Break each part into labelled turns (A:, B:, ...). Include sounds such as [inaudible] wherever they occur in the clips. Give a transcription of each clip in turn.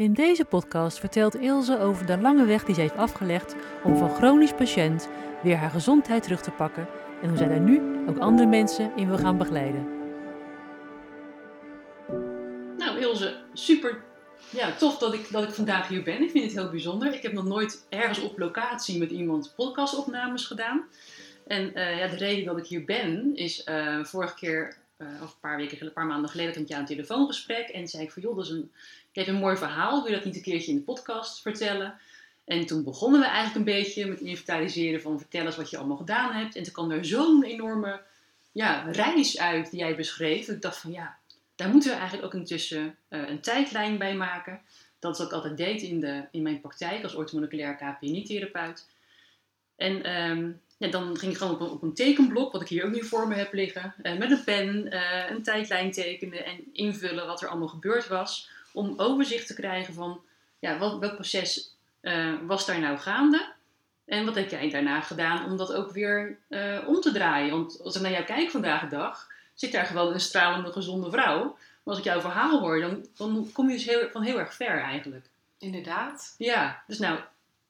A: In deze podcast vertelt Ilse over de lange weg die zij heeft afgelegd om van chronisch patiënt weer haar gezondheid terug te pakken en hoe zij daar nu ook andere mensen in wil gaan begeleiden.
B: Nou, Ilse, super ja, tof dat ik, dat ik vandaag hier ben. Ik vind het heel bijzonder. Ik heb nog nooit ergens op locatie met iemand podcastopnames gedaan. En eh, ja, de reden dat ik hier ben is uh, vorige keer, uh, of een paar weken, een paar maanden geleden, had ik jou een telefoongesprek. En zei ik van, joh, dat is een, ik heb een mooi verhaal. Wil je dat niet een keertje in de podcast vertellen? En toen begonnen we eigenlijk een beetje met inventariseren van vertel eens wat je allemaal gedaan hebt. En toen kwam er zo'n enorme ja, reis uit die jij beschreef. Ik dacht van ja, daar moeten we eigenlijk ook intussen uh, een tijdlijn bij maken. Dat is wat ik altijd deed in, de, in mijn praktijk als orthomoleculair KPNI-therapeut. En um, ja, dan ging ik gewoon op een, op een, tekenblok, wat ik hier ook nu voor me heb liggen, uh, met een pen uh, een tijdlijn tekenen en invullen wat er allemaal gebeurd was. Om overzicht te krijgen van ja, wat, welk proces was daar nou gaande. En wat heb jij daarna gedaan om dat ook weer om te draaien? Want als ik naar jou kijk vandaag de dag, zit daar gewoon een stralende, gezonde vrouw. Maar als ik jouw verhaal hoor, dan, dan kom je dus heel, van heel erg ver eigenlijk.
C: Inderdaad.
B: Ja, dus nou,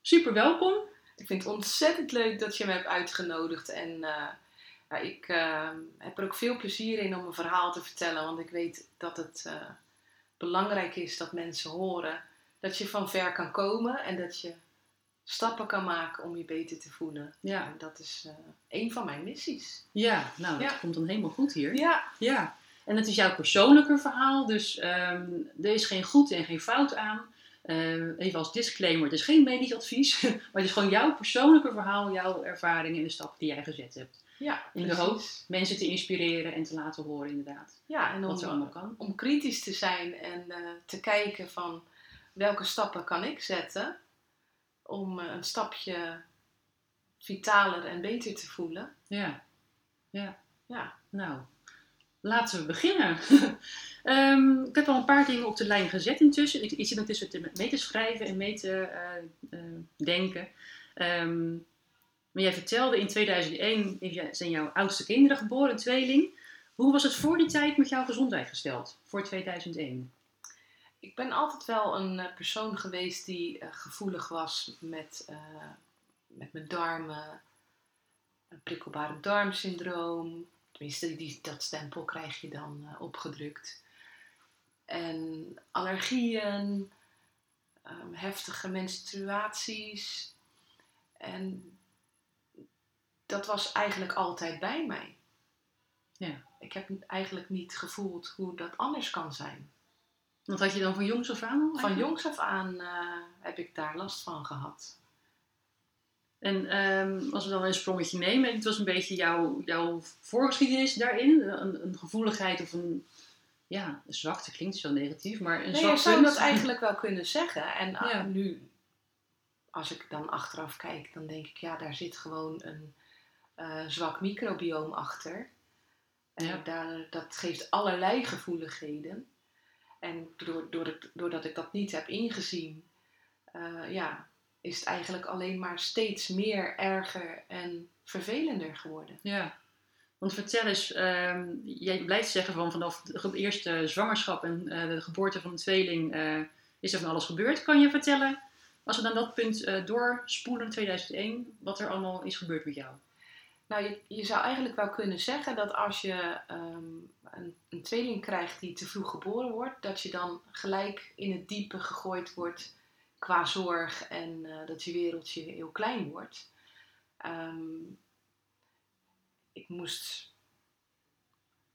B: super welkom.
C: Ik vind het ontzettend leuk dat je me hebt uitgenodigd. En uh, ja, ik uh, heb er ook veel plezier in om een verhaal te vertellen. Want ik weet dat het uh, belangrijk is dat mensen horen dat je van ver kan komen. En dat je stappen kan maken om je beter te voelen. Ja. En dat is een van mijn missies.
B: Ja, nou, dat komt dan helemaal goed hier.
C: Ja,
B: Ja. En het is jouw persoonlijke verhaal, dus ehm, er is geen goed en geen fout aan. Eh, even als disclaimer, het is geen medisch advies, [laughs] maar het is gewoon jouw persoonlijke verhaal, jouw ervaringen en de stappen die jij gezet hebt.
C: ja
B: In de hoop mensen te inspireren en te laten horen inderdaad,
C: Ja, en
B: wat er
C: om,
B: allemaal kan.
C: om kritisch te zijn en eh, te kijken van welke stappen kan ik zetten om eh, een stapje vitaler en beter te voelen.
B: Ja, ja.
C: Ja,
B: Nou, laten we beginnen. [laughs] Ehm, ik heb al een paar dingen op de lijn gezet intussen. Ik, ik zit intussen mee te schrijven en mee te eh, eh, denken. Ehm, maar jij vertelde in 2001 heeft jij- zijn jouw oudste kinderen geboren, een tweeling. Hoe was het voor die tijd met jouw gezondheid gesteld, voor 2001?
C: ik ben altijd wel een eh, persoon geweest die gevoelig was met, met mijn darmen. Een prikkelbare darmsyndroom. Tenminste, die, dat stempel krijg je dan eh, opgedrukt. En allergieën, ehm, heftige menstruaties. En dat was eigenlijk altijd bij mij.
B: Ja.
C: Ik heb eigenlijk niet gevoeld hoe dat anders kan zijn.
B: Wat had je dan van jongs af aan?
C: Van jongs af aan eh, heb ik daar last van gehad.
B: En ehm, als we dan een sprongetje nemen, het was een beetje jouw, jouw voorgeschiedenis daarin. Een, een gevoeligheid of een, ja, een zwakte klinkt zo negatief, maar een
C: Nee,
B: zwak
C: je zou dat eigenlijk wel kunnen zeggen. En ah,
B: Ja.
C: nu, als ik dan achteraf kijk, dan denk ik, ja, daar zit gewoon een eh, zwak microbioom achter. En
B: Ja.
C: daar, dat geeft allerlei gevoeligheden. En doordat ik, doordat ik dat niet heb ingezien, eh, ja, is het eigenlijk alleen maar steeds meer erger en vervelender geworden.
B: Ja, want vertel eens, ehm, jij blijft zeggen van vanaf de ge- eerste zwangerschap en eh, de geboorte van een tweeling eh, is er van alles gebeurd. Kan je vertellen, als we dan dat punt eh, doorspoelen, 2001, wat er allemaal is gebeurd met jou?
C: Nou, je, je zou eigenlijk wel kunnen zeggen dat als je ehm, een, een tweeling krijgt die te vroeg geboren wordt, dat je dan gelijk in het diepe gegooid wordt qua zorg en eh, dat je wereldje heel klein wordt. Ehm, ik moest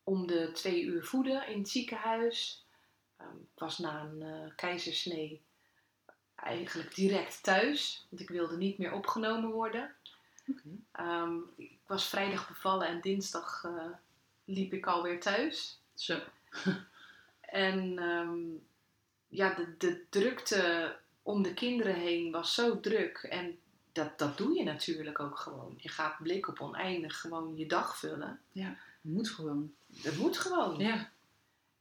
C: om de twee uur voeden in het ziekenhuis. Ehm, ik was na een eh, keizersnee eigenlijk direct thuis, want ik wilde niet meer opgenomen worden. Ehm, ik was vrijdag bevallen en dinsdag eh, liep ik alweer thuis.
B: Zo.
C: En ja, de, de drukte om de kinderen heen was zo druk. En dat, dat doe je natuurlijk ook gewoon. Je gaat blik op oneindig gewoon je dag vullen.
B: Moet gewoon.
C: Dat moet gewoon.
B: Ja.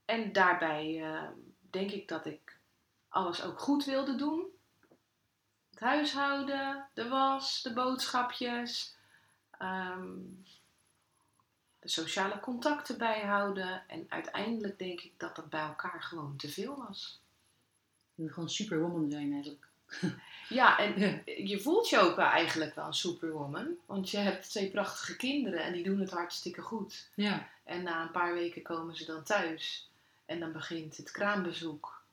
C: En daarbij eh, denk ik dat ik alles ook goed wilde doen. Het huishouden, de was, de boodschapjes, ehm, de sociale contacten bijhouden. En uiteindelijk denk ik dat dat bij elkaar gewoon te veel was.
B: Je moet gewoon superwoman zijn eigenlijk.
C: Ja, en je voelt je ook wel eigenlijk wel een superwoman. Want je hebt twee prachtige kinderen en die doen het hartstikke goed.
B: Ja.
C: En na een paar weken komen ze dan thuis. En dan begint het kraambezoek.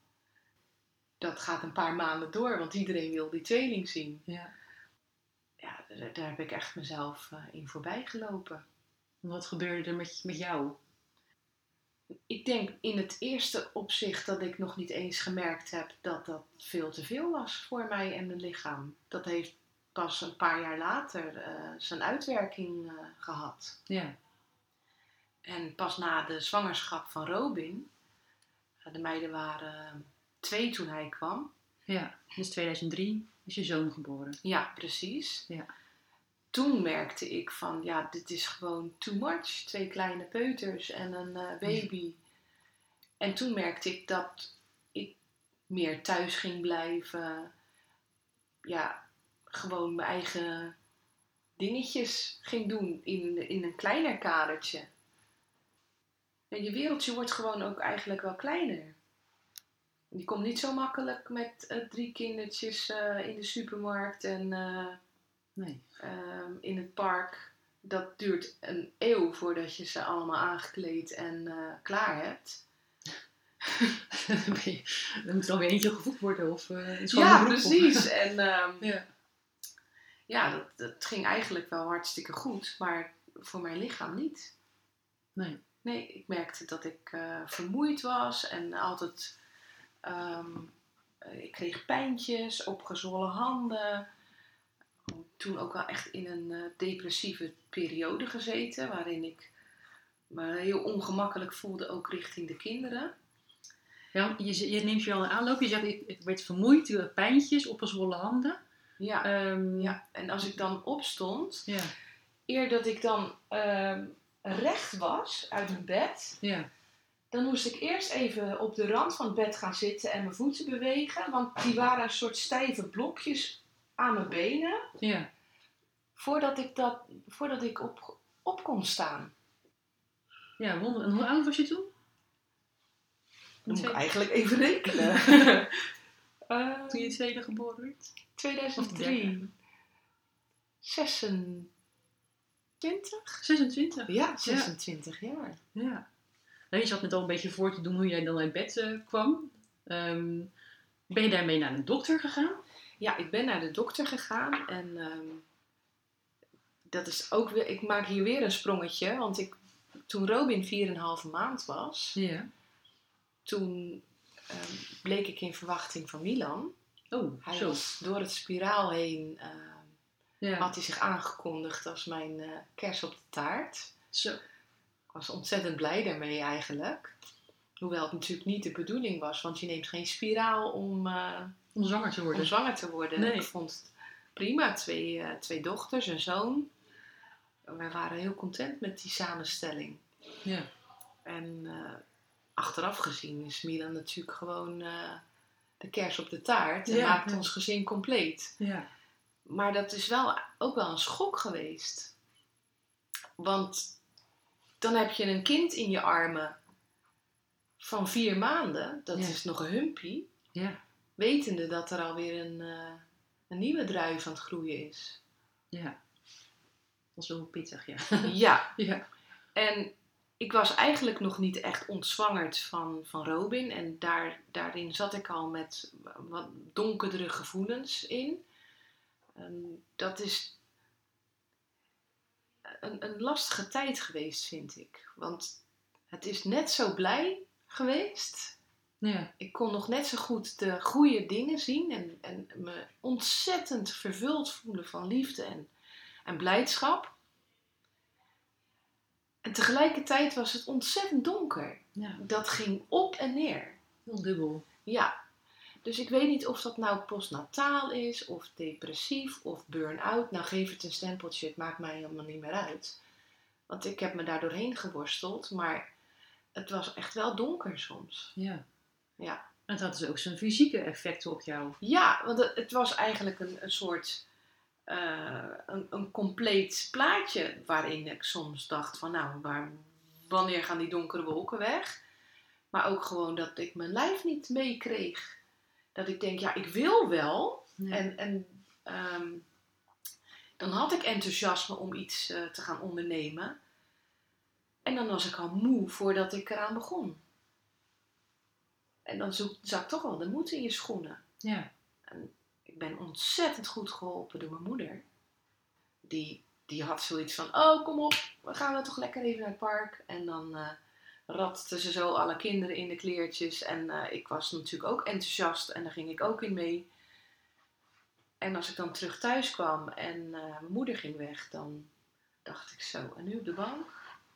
C: Dat gaat een paar maanden door, want iedereen wil die tweeling zien.
B: ja.
C: Ja, daar, daar heb ik echt mezelf eh, in voorbij gelopen.
B: Wat gebeurde er met, met jou?
C: Ik denk in het eerste opzicht dat ik nog niet eens gemerkt heb dat dat veel te veel was voor mij en mijn lichaam. Dat heeft pas een paar jaar later eh, zijn uitwerking eh, gehad.
B: Ja.
C: En pas na de zwangerschap van Robin, eh, de meiden waren twee toen hij kwam.
B: Ja. Dus 2003 is je zoon geboren.
C: Ja, precies.
B: Ja.
C: Toen merkte ik van, ja, dit is gewoon too much. Twee kleine peuters en een eh, baby. En toen merkte ik dat ik meer thuis ging blijven. Ja, gewoon mijn eigen dingetjes ging doen in, in een kleiner kadertje. En je wereldje wordt gewoon ook eigenlijk wel kleiner. Je komt niet zo makkelijk met eh, drie kindertjes eh, in de supermarkt en
B: Nee.
C: ehm, in het park. Dat duurt een eeuw voordat je ze allemaal aangekleed en eh, klaar hebt. [laughs]
B: Dan moet er alweer eentje gevoed worden of uh,
C: Ja, precies. [laughs] En ehm,
B: Ja.
C: ja, dat, dat ging eigenlijk wel hartstikke goed, maar voor mijn lichaam niet.
B: Nee.
C: Nee, ik merkte dat ik eh, vermoeid was en altijd. eh, ik kreeg pijntjes, opgezwollen handen. Toen ook wel echt in een eh, depressieve periode gezeten, waarin ik me heel ongemakkelijk voelde, ook richting de kinderen.
B: Ja, je, je neemt je al een aanloop. Je zegt, ik, ik werd vermoeid, pijntjes, opgezwollen handen.
C: Ja,
B: Ehm,
C: ja, en als ik dan opstond,
B: Ja.
C: eer dat ik dan ehm, recht was uit mijn bed,
B: Ja.
C: Dan moest ik eerst even op de rand van het bed gaan zitten en mijn voeten bewegen. Want die waren een soort stijve blokjes aan mijn benen.
B: Ja.
C: Voordat ik, dat, voordat ik op, op kon staan.
B: Ja, wonder. En hoe oud was je toen?
C: Dan moet ik eigenlijk even rekenen. [laughs] Eh,
B: Toen je tweede geboren werd?
C: 2003. 26?
B: 26.
C: Ja, 26 jaar.
B: Ja. Nou, je zat net al een beetje voor te doen hoe jij dan uit bed eh, kwam. Ehm, ben je daarmee naar de dokter gegaan?
C: Ja, ik ben naar de dokter gegaan en ehm, dat is ook weer, ik maak hier weer een sprongetje, want ik, toen Robin 4,5 maand was,
B: Ja.
C: toen ehm, bleek ik in verwachting van Milan.
B: Oh,
C: Hij
B: zo.
C: was door het spiraal heen, ehm,
B: Ja.
C: had hij zich aangekondigd als mijn eh, kers op de taart.
B: Zo.
C: Ik was ontzettend blij daarmee eigenlijk. Hoewel het natuurlijk niet de bedoeling was, want je neemt geen spiraal om, eh,
B: Om zwanger te
C: om
B: worden.
C: zwanger te worden.
B: Nee.
C: Ik vond het prima. Twee, eh, twee dochters, een zoon. Wij waren heel content met die samenstelling.
B: Ja.
C: En eh, achteraf gezien is Milan natuurlijk gewoon eh, de kers op de taart. En
B: Ja,
C: maakt
B: ja.
C: ons gezin compleet.
B: Ja.
C: Maar dat is wel ook wel een schok geweest. Want dan heb je een kind in je armen van vier maanden. Dat
B: Ja.
C: is nog een humpie.
B: Ja.
C: Wetende dat er alweer een, eh, een nieuwe druif aan het groeien is.
B: Ja. Dat is wel pittig, ja. [laughs]
C: ja, [laughs]
B: ja.
C: en ik was eigenlijk nog niet echt ontzwangerd van, van Robin. En daar, daarin zat ik al met wat donkerdere gevoelens in. En dat is een, een lastige tijd geweest, vind ik. Want het is net zo blij geweest.
B: Ja.
C: Ik kon nog net zo goed de goede dingen zien en, en me ontzettend vervuld voelen van liefde en, en blijdschap. En tegelijkertijd was het ontzettend donker.
B: Ja.
C: Dat ging op en neer.
B: Heel dubbel.
C: Ja, dus ik weet niet of dat nou postnataal is, of depressief, of burn-out. Nou, geef het een stempeltje, het maakt mij helemaal niet meer uit. Want ik heb me daar doorheen geworsteld, maar het was echt wel donker soms.
B: Ja.
C: Ja.
B: En het had dus ook zijn fysieke effecten op jou.
C: Ja, want het, het was eigenlijk een, een soort eh, een, een compleet plaatje waarin ik soms dacht van nou, waar, wanneer gaan die donkere wolken weg? Maar ook gewoon dat ik mijn lijf niet meekreeg. Dat ik denk, ja, ik wil wel.
B: Ja.
C: En, en ehm, dan had ik enthousiasme om iets eh, te gaan ondernemen. En dan was ik al moe voordat ik eraan begon. En dan zoek, zak toch wel de moed in je schoenen.
B: ja.
C: Ik ben ontzettend goed geholpen door mijn moeder. Die, die had zoiets van, oh kom op, we gaan we toch lekker even naar het park. En dan eh ratste ze zo alle kinderen in de kleertjes. En eh, ik was natuurlijk ook enthousiast en daar ging ik ook in mee. En als ik dan terug thuis kwam en eh, mijn moeder ging weg, dan dacht ik zo, en nu op de bank?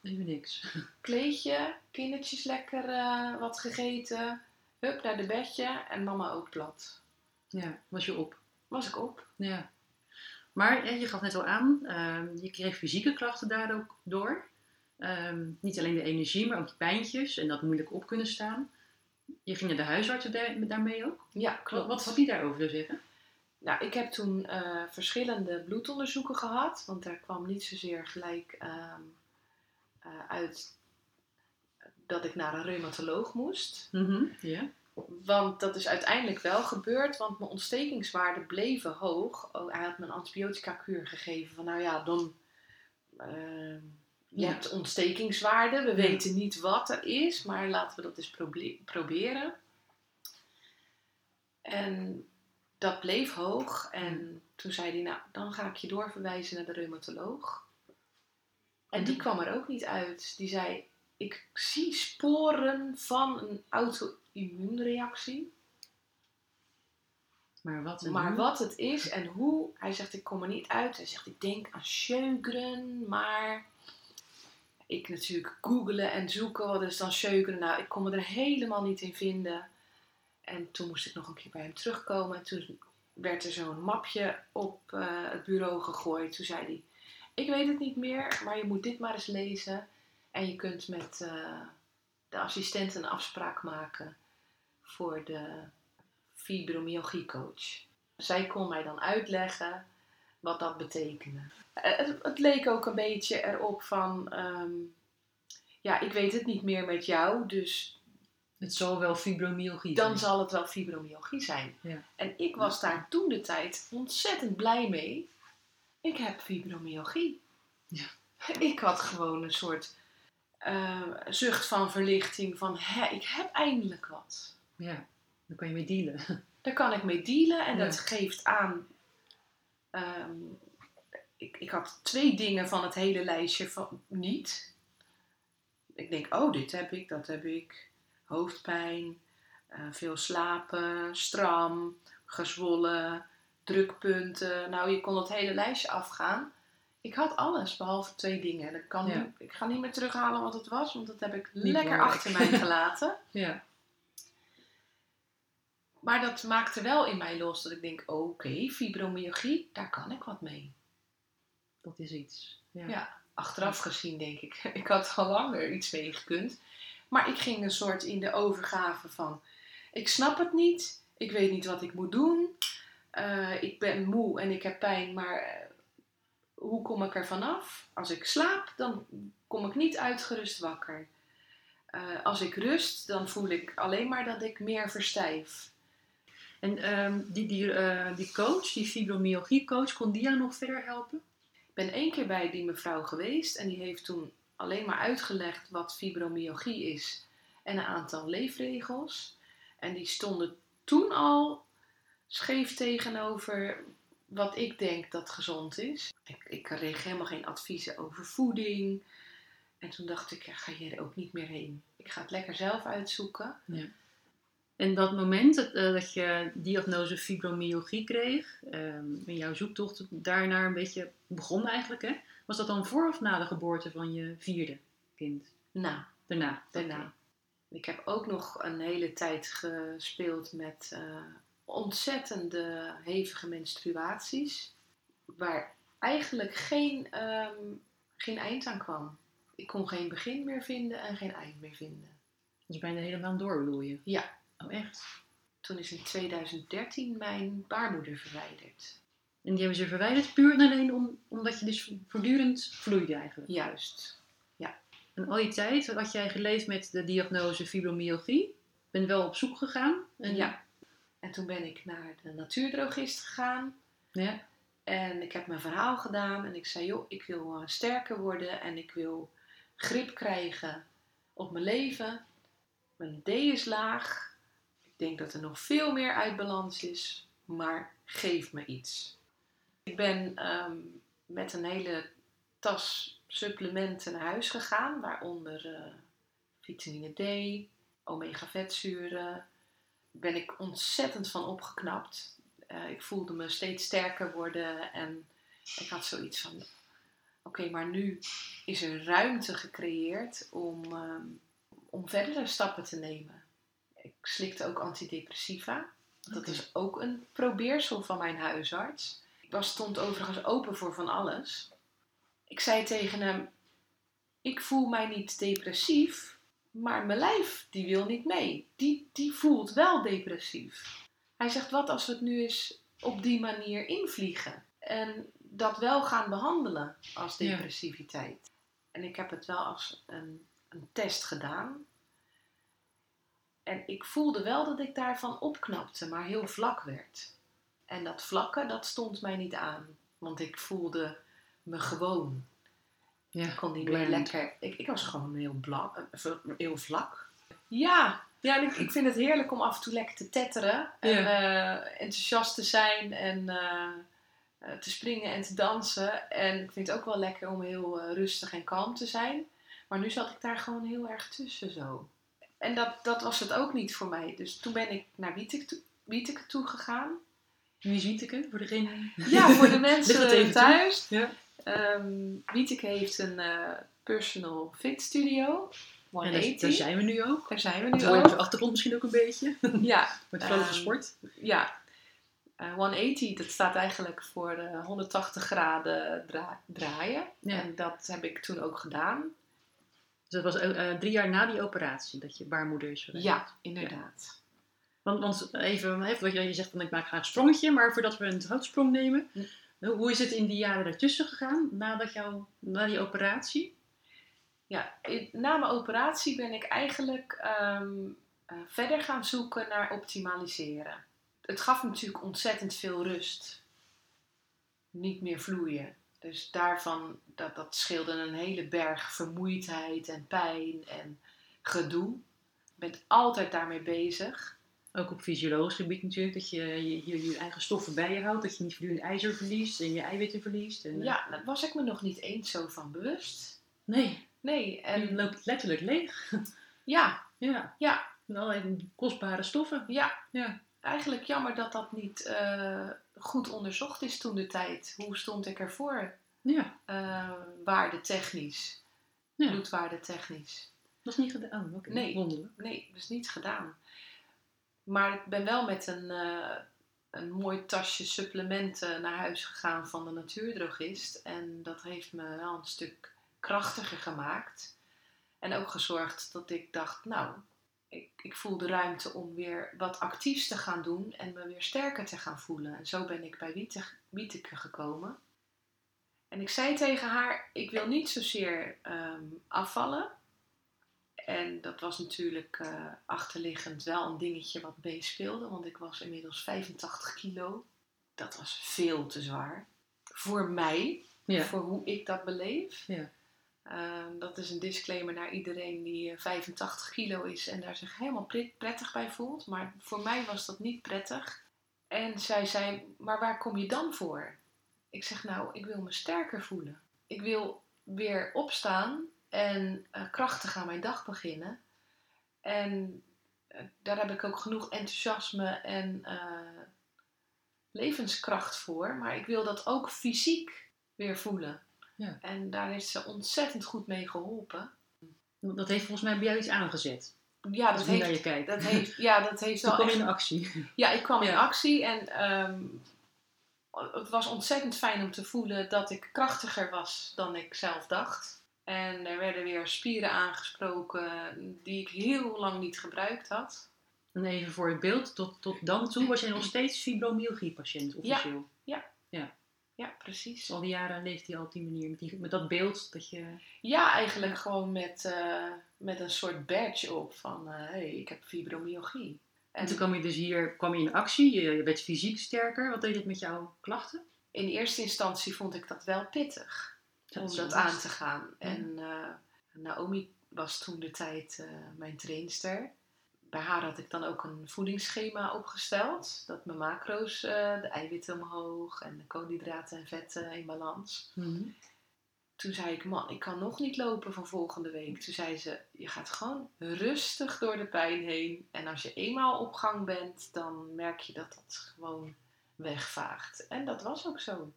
B: Even niks.
C: Kleedje, kindertjes lekker wat gegeten. Hup, naar de bedje en mama ook plat.
B: Ja, was je op.
C: Was ik op.
B: Ja. Maar je gaf net al aan, ehm, je kreeg fysieke klachten daardoor ook door. Ehm, niet alleen de energie, maar ook die pijntjes en dat moeilijk op kunnen staan. Je ging naar de huisartsen daar- daarmee ook.
C: Ja,
B: Wat,
C: klopt.
B: wat had die daarover te zeggen?
C: Nou, ik heb toen eh, verschillende bloedonderzoeken gehad, want daar kwam niet zozeer gelijk ehm, eh, uit dat ik naar een reumatoloog moest.
B: Ja.
C: Want dat is uiteindelijk wel gebeurd, want mijn ontstekingswaarden bleven hoog. Oh, hij had me een antibiotica-kuur gegeven van, nou ja, dan... ehm, je
B: Ja.
C: hebt ontstekingswaarden, we
B: Ja.
C: weten niet wat er is, maar laten we dat eens proberen. En dat bleef hoog. En toen zei hij, nou, dan ga ik je doorverwijzen naar de reumatoloog. En die kwam er ook niet uit. Die zei, ik zie sporen van een auto-immuunreactie.
B: Maar wat?
C: Maar het is en hoe, hij zegt, ik kom er niet uit. Hij zegt, ik denk aan Sjögren, maar... Ik natuurlijk googelen en zoeken, wat is dan Sjögren? Nou, ik kon me er helemaal niet in vinden. En toen moest ik nog een keer bij hem terugkomen. En toen werd er zo'n mapje op eh, het bureau gegooid. Toen zei hij, ik weet het niet meer, maar je moet dit maar eens lezen. En je kunt met eh, de assistent een afspraak maken voor de fibromyalgiecoach. Zij kon mij dan uitleggen wat dat betekende. Eh, Het, het leek ook een beetje erop van, ehm, ja, ik weet het niet meer met jou, dus
B: Het zal wel fibromyalgie
C: dan
B: zijn.
C: zal het wel fibromyalgie zijn.
B: Ja.
C: En ik was daar toen de tijd ontzettend blij mee. Ik heb fibromyalgie.
B: Ja.
C: Ik had gewoon een soort eh, zucht van verlichting van, hè, ik heb eindelijk wat.
B: Ja, dan kan je mee dealen. [laughs]
C: Daar kan ik mee dealen en
B: Ja.
C: dat geeft aan. ehm, ik, ik had twee dingen van het hele lijstje van niet. Ik denk, oh, dit heb ik, dat heb ik. Hoofdpijn, eh, veel slapen, stram, gezwollen, drukpunten. Nou, je kon het hele lijstje afgaan. Ik had alles, behalve twee dingen. Dat kan
B: Ja.
C: niet- ik ga niet meer terughalen wat het was, want dat heb ik
B: Niet
C: lekker
B: belangrijk.
C: achter mij gelaten. [laughs]
B: Ja.
C: Maar dat maakte wel in mij los dat ik denk, oké, fibromyalgie, daar kan ik wat mee.
B: Dat is iets. Ja.
C: Ja. Achteraf gezien denk ik, [laughs] ik had al langer iets mee gekund. Maar ik ging een soort in de overgave van, ik snap het niet, ik weet niet wat ik moet doen. eh, ik ben moe en ik heb pijn, maar eh, hoe kom ik er vanaf? Als ik slaap, dan kom ik niet uitgerust wakker. Eh, als ik rust, dan voel ik alleen maar dat ik meer verstijf.
B: En ehm, die, die, eh, die coach, die fibromyalgie coach, kon die jou nog verder helpen?
C: Ik ben één keer bij die mevrouw geweest en die heeft toen alleen maar uitgelegd wat fibromyalgie is en een aantal leefregels. En die stonden toen al scheef tegenover wat ik denk dat gezond is. Ik, ik kreeg helemaal geen adviezen over voeding. En toen dacht ik, ja, ga je er ook niet meer heen. Ik ga het lekker zelf uitzoeken.
B: En dat moment dat, eh, dat je diagnose fibromyalgie kreeg, ehm en jouw zoektocht daarnaar een beetje begon eigenlijk, hè? was dat dan voor of na de geboorte van je vierde kind?
C: Nou,
B: Daarna?
C: daarna. Ik heb ook nog een hele tijd gespeeld met eh, ontzettende hevige menstruaties. Waar eigenlijk geen, ehm, geen eind aan kwam. Ik kon geen begin meer vinden en geen eind meer vinden.
B: Dus bijna helemaal door bedoel je?
C: Ja.
B: Oh echt?
C: Toen is in 2013 mijn baarmoeder verwijderd.
B: En die hebben ze verwijderd puur en alleen om, omdat je dus voortdurend vloeide eigenlijk?
C: Juist.
B: En al die tijd had jij geleefd met de diagnose fibromyalgie. Ben wel op zoek gegaan. En
C: Ja. En toen ben ik naar de natuurdrogist gegaan.
B: Ja.
C: En ik heb mijn verhaal gedaan. En ik zei, joh, ik wil eh, sterker worden. En ik wil grip krijgen op mijn leven. Mijn D is laag. Ik denk dat er nog veel meer uit balans is. Maar geef me iets. Ik ben ehm, met een hele tas supplementen naar huis gegaan. Waaronder eh, vitamine D, omega vetzuren. Ben ik ontzettend van opgeknapt. Eh, ik voelde me steeds sterker worden. En ik had zoiets van... Oké, maar nu is er ruimte gecreëerd om, ehm, om verdere stappen te nemen. Ik slikte ook antidepressiva. Dat is ook een probeersel van mijn huisarts. Ik was, stond overigens open voor van alles. Ik zei tegen hem: Ik voel mij niet depressief, maar mijn lijf die wil niet mee. Die, die voelt wel depressief. Hij zegt: Wat als we het nu eens op die manier invliegen? En dat wel gaan behandelen als
B: Ja.
C: depressiviteit. En ik heb het wel als een, een test gedaan. En ik voelde wel dat ik daarvan opknapte, maar heel vlak werd. En dat vlakke, dat stond mij niet aan. Want ik voelde me gewoon.
B: Ja.
C: Ik kon meer
B: Bland.
C: lekker. Ik, ik was gewoon heel, blak, eh, heel vlak. Ja, ja ik, ik vind het heerlijk om af en toe lekker te tetteren. En eh, enthousiast te zijn en eh, te springen en te dansen. En ik vind het ook wel lekker om heel rustig en kalm te zijn. Maar nu zat ik daar gewoon heel erg tussen zo. En dat, dat was het ook niet voor mij. Dus toen ben ik naar Wieteke toe, Wieteke toe gegaan.
B: Wie is Wieteke? Voor degene...
C: Ja, voor de [laughs] mensen thuis.
B: Ja.
C: Ehm Wieteke heeft een eh, personal fit studio.
B: En daar,
C: 180.
B: daar zijn we nu ook.
C: Daar zijn we nu
B: op de
C: ook.
B: achtergrond misschien ook een beetje. [laughs]
C: Ja, [laughs]
B: Met vrolijke
C: Ehm,
B: sport.
C: ja. Eh, 180, dat staat eigenlijk voor eh, 180 graden dra- draaien.
B: Ja.
C: En dat heb ik toen ook gedaan.
B: Dus dat was drie jaar na die operatie dat je baarmoeder is geweest.
C: Ja, inderdaad.
B: Want, want even, wat je je zegt van ik maak graag een sprongetje, maar voordat we een houtsprong nemen. Hoe is het in die jaren daartussen gegaan, nadat jou, na die operatie?
C: Ja, na mijn operatie ben ik eigenlijk ehm, eh, verder gaan zoeken naar optimaliseren. Het gaf me natuurlijk ontzettend veel rust. Niet meer vloeien. Dus daarvan, dat, dat scheelde een hele berg vermoeidheid en pijn en gedoe. Ik ben altijd daarmee bezig.
B: Ook op fysiologisch gebied natuurlijk, dat je je, je, je eigen stoffen bij je houdt, dat je niet voortdurend ijzer verliest en je eiwitten verliest. En, eh,
C: Ja, daar was ik me nog niet eens zo van bewust.
B: Nee,
C: Nee,
B: en je loopt letterlijk leeg. [laughs]
C: ja,
B: Ja,
C: ja,
B: met allerlei kostbare stoffen.
C: ja,
B: Ja,
C: eigenlijk jammer dat dat niet eh, goed onderzocht is toen de tijd. Hoe stond ik ervoor?
B: ja,
C: Uh, waardetechnisch,
B: ja.
C: bloedwaardetechnisch.
B: dat is niet gedaan. Oh, oké.
C: Nee.
B: Wonderlijk.
C: Nee, dat is niet gedaan. Maar ik ben wel met een, eh, een mooi tasje supplementen naar huis gegaan van de natuurdrogist. En dat heeft me wel een stuk krachtiger gemaakt. En ook gezorgd dat ik dacht, nou, ik, ik voel de ruimte om weer wat actiefs te gaan doen en me weer sterker te gaan voelen. En zo ben ik bij Wiete- Wieteke gekomen. En ik zei tegen haar, ik wil niet zozeer ehm, afvallen. En dat was natuurlijk eh, achterliggend wel een dingetje wat meespeelde, want ik was inmiddels 85 kilo. Dat was veel te zwaar. Voor mij,
B: Ja.
C: voor hoe ik dat beleef.
B: Ja.
C: Ehm, dat is een disclaimer naar iedereen die eh, 85 kilo is en daar zich helemaal pret- prettig bij voelt. Maar voor mij was dat niet prettig. En zij zei, maar waar kom je dan voor? Ik zeg, nou, ik wil me sterker voelen. Ik wil weer opstaan en eh, krachtig aan mijn dag beginnen. En eh, daar heb ik ook genoeg enthousiasme en eh, levenskracht voor. Maar ik wil dat ook fysiek weer voelen.
B: Ja.
C: En daar heeft ze ontzettend goed mee geholpen.
B: Dat heeft volgens mij bij jou iets aangezet.
C: Ja, dat
B: naar
C: heeft,
B: je kijkt.
C: dat heeft, ja, dat heeft [laughs] wel
B: kwam
C: echt
B: in actie.
C: Ja, ik kwam in actie en ehm, het was ontzettend fijn om te voelen dat ik krachtiger was dan ik zelf dacht. En er werden weer spieren aangesproken die ik heel lang niet gebruikt had.
B: En even voor het beeld, tot, tot dan toe was jij nog [clears throat] steeds fibromyalgie-patiënt officieel.
C: Ja, precies.
B: Dus al die jaren leefde je al op die manier, met, die, met dat beeld dat je...
C: Ja, eigenlijk gewoon met, eh, met een soort badge op van hé, hey, ik heb fibromyalgie.
B: En toen kwam je dus hier kwam je in actie, je, je werd fysiek sterker. Wat deed het met jouw klachten?
C: in eerste instantie vond ik dat wel pittig om dat aan te gaan. En eh, Naomi was toen de tijd eh, mijn trainster. Bij haar had ik dan ook een voedingsschema opgesteld. Dat mijn macro's, eh, de eiwitten omhoog en de koolhydraten en vetten in balans.
B: Mhm.
C: Toen zei ik, man, ik kan nog niet lopen van volgende week. Toen zei ze, je gaat gewoon rustig door de pijn heen. En als je eenmaal op gang bent, dan merk je dat dat gewoon wegvaagt. En dat was ook zo.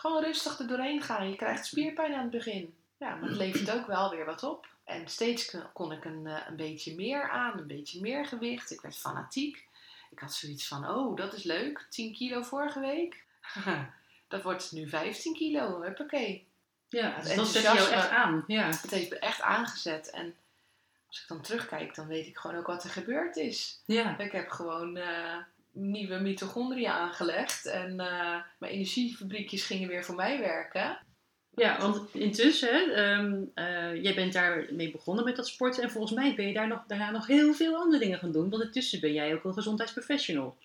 C: Gewoon rustig er doorheen gaan. Je krijgt spierpijn aan het begin. Ja, maar het levert ook wel weer wat op. En steeds kon- ik een, eh, een beetje meer aan, een beetje meer gewicht. Ik werd fanatiek. Ik had zoiets van, oh, dat is leuk. 10 kilo vorige week. [laughs] dat wordt nu 15 kilo. Huppakee.
B: Ja,
C: Het
B: dat zet je jou echt aan. Ja.
C: Het heeft me echt aangezet. En als ik dan terugkijk, dan weet ik gewoon ook wat er gebeurd is.
B: ja.
C: Ik heb gewoon eh, nieuwe mitochondriën aangelegd. En eh, mijn energiefabriekjes gingen weer voor mij werken.
B: Ja, want intussen, ehm, eh, jij bent daarmee begonnen met dat sporten. En volgens mij ben je daar nog, daarna nog heel veel andere dingen gaan doen. Want intussen ben jij ook een gezondheidsprofessional.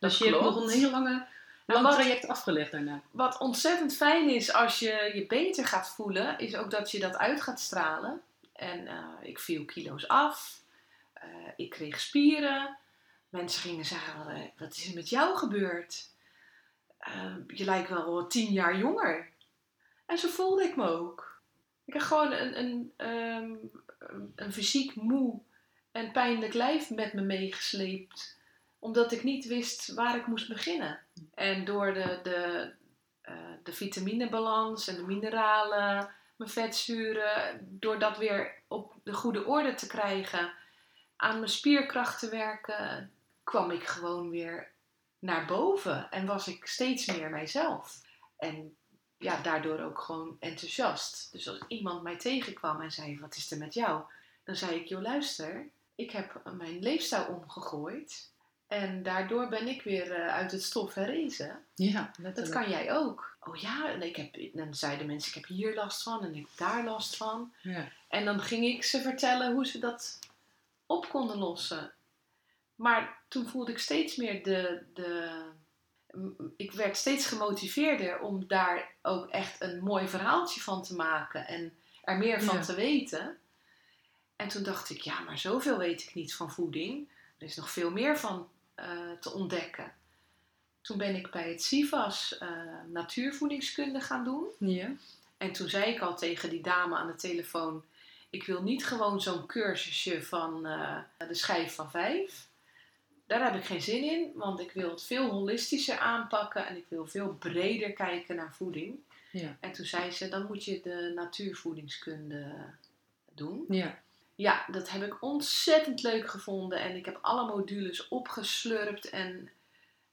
C: Dat
B: Dus je hebt nog een hele lange,
C: Nou,
B: lang
C: wat-
B: traject afgelegd daarna.
C: Wat ontzettend fijn is als je je beter gaat voelen, is ook dat je dat uit gaat stralen. En eh, ik viel kilo's af. Ik kreeg spieren. Mensen gingen zeggen, "Eh, wat is er met jou gebeurd? Eh, je lijkt wel tien jaar jonger. En zo voelde ik me ook. Ik had gewoon een, een, ehm, een fysiek moe en pijnlijk lijf met me meegesleept. Omdat ik niet wist waar ik moest beginnen. En door de, de, eh, de vitaminebalans en de mineralen, mijn vetzuren, door dat weer op de goede orde te krijgen, aan mijn spierkracht te werken, kwam ik gewoon weer naar boven en was ik steeds meer mijzelf. En ja, daardoor ook gewoon enthousiast. Dus als iemand mij tegenkwam en zei: Wat is er met jou? Dan zei ik: Joh, luister, ik heb mijn leefstijl omgegooid. En daardoor ben ik weer eh, uit het stof herrezen.
B: Ja,
C: Dat kan jij ook. Oh ja, en ik heb, dan zeiden mensen: Ik heb hier last van en ik heb daar last van.
B: Ja.
C: En dan ging ik ze vertellen hoe ze dat op konden lossen. Maar toen voelde ik steeds meer de. de ik werd steeds gemotiveerder om daar ook echt een mooi verhaaltje van te maken en er meer van
B: Ja.
C: te weten. En toen dacht ik, ja, maar zoveel weet ik niet van voeding. Er is nog veel meer van eh, te ontdekken. Toen ben ik bij het CIVAS eh, natuurvoedingskunde gaan doen.
B: Ja.
C: En toen zei ik al tegen die dame aan de telefoon: Ik wil niet gewoon zo'n cursusje van eh, de schijf van vijf. Daar heb ik geen zin in, want ik wil het veel holistischer aanpakken en ik wil veel breder kijken naar voeding.
B: Ja.
C: En toen zei ze: Dan moet je de natuurvoedingskunde doen.
B: Ja.
C: Ja, dat heb ik ontzettend leuk gevonden en ik heb alle modules opgeslurpt en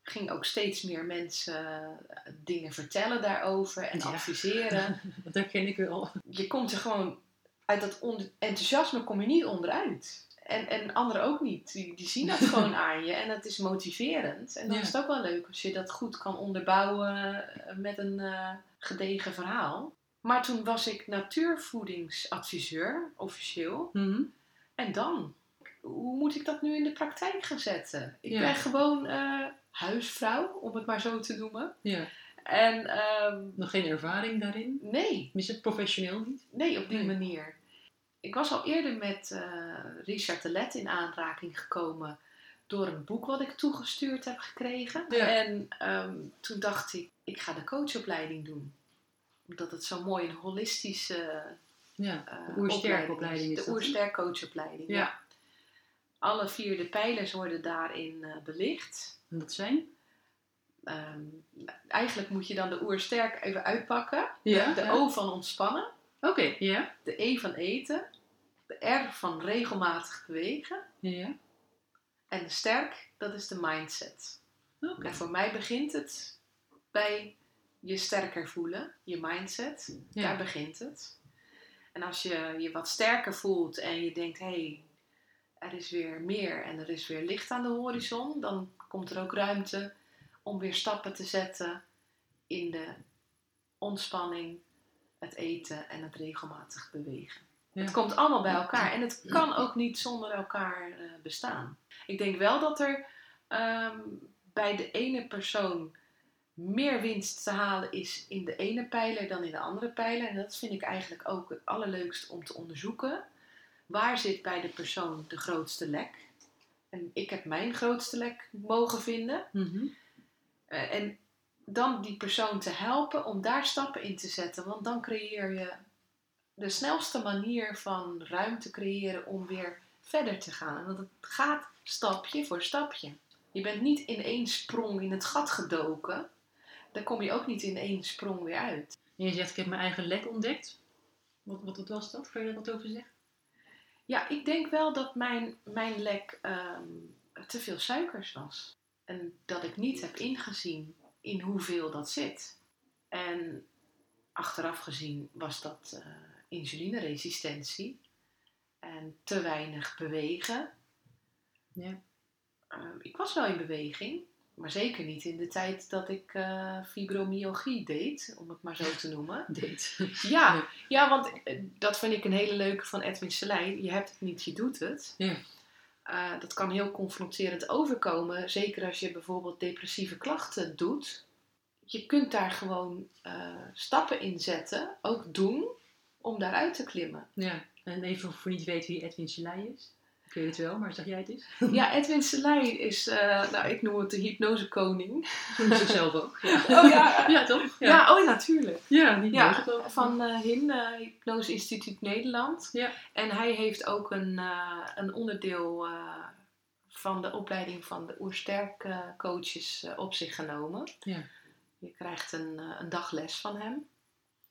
C: ging ook steeds meer mensen dingen vertellen daarover en
B: Ja.
C: adviseren [laughs]
B: Dat herken ik wel.
C: je komt er gewoon uit dat enthousiasme kom je niet onderuit. En, en anderen ook niet. Die, die zien dat [laughs] gewoon aan je en dat is motiverend. En dan
B: Ja.
C: is het ook wel leuk als je dat goed kan onderbouwen eh, met een eh, gedegen verhaal. Maar toen was ik natuurvoedingsadviseur, officieel.
B: Mhm.
C: En dan? Hoe moet ik dat nu in de praktijk gaan zetten? Ik
B: Ja.
C: ben gewoon eh, huisvrouw, om het maar zo te noemen.
B: ja.
C: En ehm,
B: Nog geen ervaring daarin?
C: nee,
B: Is het professioneel niet?
C: Nee, op die
B: Nee.
C: manier. Ik was al eerder met eh, Richard de Let in aanraking gekomen door een boek wat ik toegestuurd heb gekregen.
B: Ja.
C: En ehm, toen dacht ik, ik ga de coachopleiding doen. Omdat het zo mooi een holistische
B: Ja.
C: eh
B: De oersterkopleiding
C: opleiding
B: is
C: De
B: dat, hè?
C: oersterk coachopleiding,
B: Ja.
C: ja. Alle vier de pijlers worden daarin eh, belicht.
B: En dat zijn?
C: Ehm, eigenlijk moet je dan de oersterk even uitpakken.
B: Ja,
C: De. O van ontspannen.
B: Oké, ja.
C: De E van eten, R van regelmatig bewegen
B: Ja.
C: en sterk, dat is de mindset. En voor mij begint het bij je sterker voelen, je mindset.
B: Ja.
C: Daar begint het. En als je je wat sterker voelt en je denkt, hé, hey, er is weer meer en er is weer licht aan de horizon, dan komt er ook ruimte om weer stappen te zetten in de ontspanning, het eten en het regelmatig bewegen.
B: Ja.
C: Het komt allemaal bij elkaar en het kan ook niet zonder elkaar eh, bestaan. Ik denk wel dat er ehm, bij de ene persoon meer winst te halen is in de ene pijler dan in de andere pijler. En dat vind ik eigenlijk ook het allerleukst om te onderzoeken. Waar zit bij de persoon de grootste lek? En ik heb mijn grootste lek mogen vinden.
B: Mhm.
C: Eh, en dan die persoon te helpen om daar stappen in te zetten. Want dan creëer je de snelste manier van ruimte creëren om weer verder te gaan. Want het gaat stapje voor stapje. Je bent niet in één sprong in het gat gedoken. Dan kom je ook niet in één sprong weer uit.
B: En je zegt, ik heb mijn eigen lek ontdekt. Wat, wat, wat was dat? Kan je daar wat over zeggen?
C: Ja, ik denk wel dat mijn, mijn lek ehm, te veel suikers was. En dat ik niet heb ingezien in hoeveel dat zit. En achteraf gezien was dat eh insulineresistentie. En te weinig bewegen.
B: Ja.
C: Ehm, ik was wel in beweging, maar zeker niet in de tijd dat ik eh, fibromyalgie deed, om het maar zo te noemen. [laughs]
B: Date.
C: Ja, ja, want eh, dat vind ik een hele leuke van Edwin Selijn. Je hebt het niet, je doet het.
B: Ja.
C: Eh, dat kan heel confronterend overkomen, zeker als je bijvoorbeeld depressieve klachten doet. Je kunt daar gewoon stappen in zetten, ook doen, om daaruit te klimmen.
B: ja. En even voor niet weten wie Edwin Selei is. Ik weet het wel, maar zeg jij het eens?
C: Ja, Edwin Selijn is, eh, nou ik noem het de hypnosekoning.
B: Noemt zichzelf ook. Ja. [laughs]
C: Oh ja,
B: Ja, toch?
C: ja. oh natuurlijk.
B: Ja,
C: Ja, van eh HIN, eh, Hypnose Instituut Nederland.
B: Ja.
C: En hij heeft ook een, een onderdeel van de opleiding van de Oersterk coaches op zich genomen.
B: Ja.
C: Je krijgt een, een dagles van hem.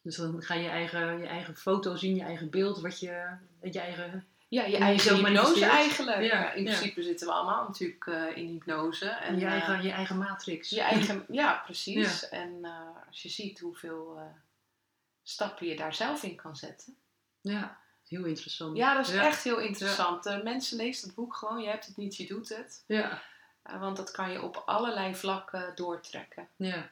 B: Dus dan ga je je eigen, je eigen foto zien, je eigen beeld, wat je, je eigen...
C: Ja, je
B: En
C: eigen hypnose eigenlijk.
B: Ja,
C: in
B: ja.
C: principe zitten we allemaal natuurlijk eh, in hypnose. En,
B: je,
C: eh,
B: eigen, je eigen matrix.
C: je eigen, ja, precies. En eh, als je ziet hoeveel eh, stappen je daar zelf in kan zetten.
B: Ja, heel interessant.
C: Ja, dat is echt heel interessant. Eh, mensen lezen het boek gewoon. Je hebt het niet, je doet het.
B: Ja,
C: Eh, want dat kan je op allerlei vlakken doortrekken.
B: ja.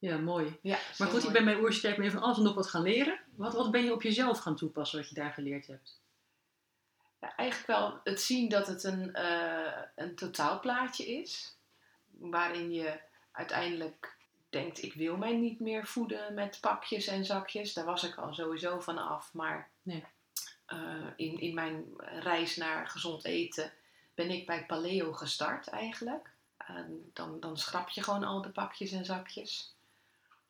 B: Ja, mooi.
C: Ja,
B: Maar goed, ik ben bij Oersterk ben van alles en nog wat gaan leren. Wat, wat ben je op jezelf gaan toepassen wat je daar geleerd hebt?
C: Ja, eigenlijk wel het zien dat het een, eh, een totaalplaatje is. Waarin je uiteindelijk denkt, ik wil mij niet meer voeden met pakjes en zakjes. Daar was ik al sowieso van af. Maar
B: Ja.
C: eh, in, in mijn reis naar gezond eten ben ik bij paleo gestart eigenlijk. En dan, dan schrap je gewoon al de pakjes en zakjes.